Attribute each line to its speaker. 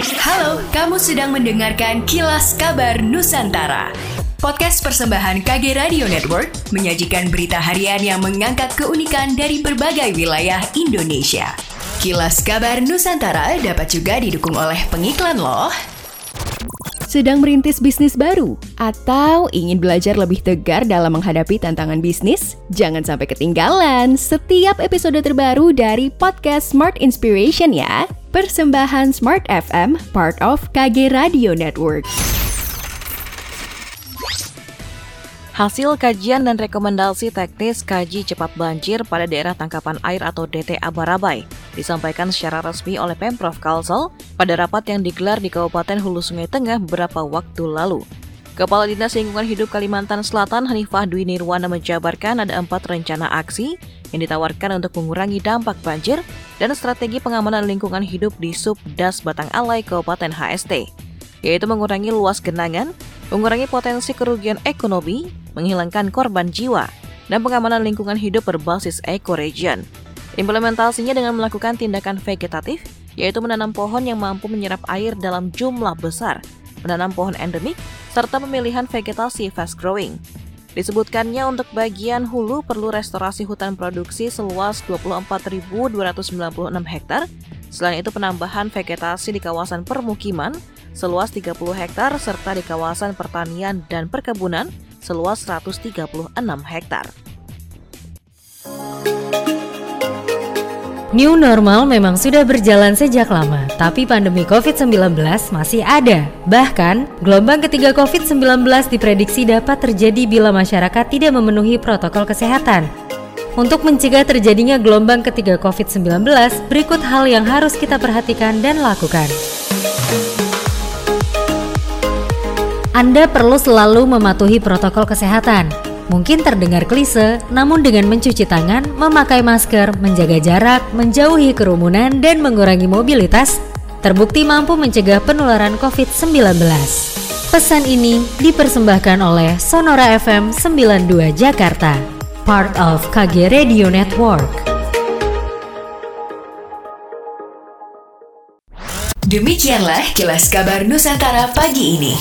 Speaker 1: Halo, kamu sedang mendengarkan Kilas Kabar Nusantara. Podcast persembahan KG Radio Network menyajikan berita harian yang mengangkat keunikan dari berbagai wilayah Indonesia. Kilas Kabar Nusantara dapat juga didukung oleh pengiklan loh. Sedang merintis bisnis baru atau ingin belajar lebih tegar dalam menghadapi tantangan bisnis? Jangan sampai ketinggalan setiap episode terbaru dari podcast Smart Inspiration ya. Persembahan Smart FM, part of KG Radio Network.
Speaker 2: Hasil kajian dan rekomendasi teknis kaji cepat banjir pada daerah tangkapan air atau DTA Barabai disampaikan secara resmi oleh Pemprov Kalsel pada rapat yang digelar di Kabupaten Hulu Sungai Tengah beberapa waktu lalu. Kepala Dinas Lingkungan Hidup Kalimantan Selatan Hanifah Dwi Nirwana menjabarkan ada empat rencana aksi yang ditawarkan untuk mengurangi dampak banjir dan strategi pengamanan lingkungan hidup di Subdas Batang Alai Kabupaten HST, yaitu mengurangi luas genangan, mengurangi potensi kerugian ekonomi, menghilangkan korban jiwa, dan pengamanan lingkungan hidup berbasis ekoregion. Implementasinya dengan melakukan tindakan vegetatif, yaitu menanam pohon yang mampu menyerap air dalam jumlah besar, menanam pohon endemik, serta pemilihan vegetasi fast growing. Disebutkannya untuk bagian hulu perlu restorasi hutan produksi seluas 24.296 hektar. Selain itu penambahan vegetasi di kawasan permukiman seluas 30 hektar serta di kawasan pertanian dan perkebunan seluas 136 hektar.
Speaker 3: New normal memang sudah berjalan sejak lama, tapi pandemi COVID-19 masih ada. Bahkan, gelombang ketiga COVID-19 diprediksi dapat terjadi bila masyarakat tidak memenuhi protokol kesehatan. Untuk mencegah terjadinya gelombang ketiga COVID-19, berikut hal yang harus kita perhatikan dan lakukan. Anda perlu selalu mematuhi protokol kesehatan. Mungkin terdengar klise, namun dengan mencuci tangan, memakai masker, menjaga jarak, menjauhi kerumunan, dan mengurangi mobilitas, terbukti mampu mencegah penularan COVID-19. Pesan ini dipersembahkan oleh Sonora FM 92 Jakarta, part of KG Radio Network.
Speaker 1: Demikianlah kilas kabar Nusantara pagi ini.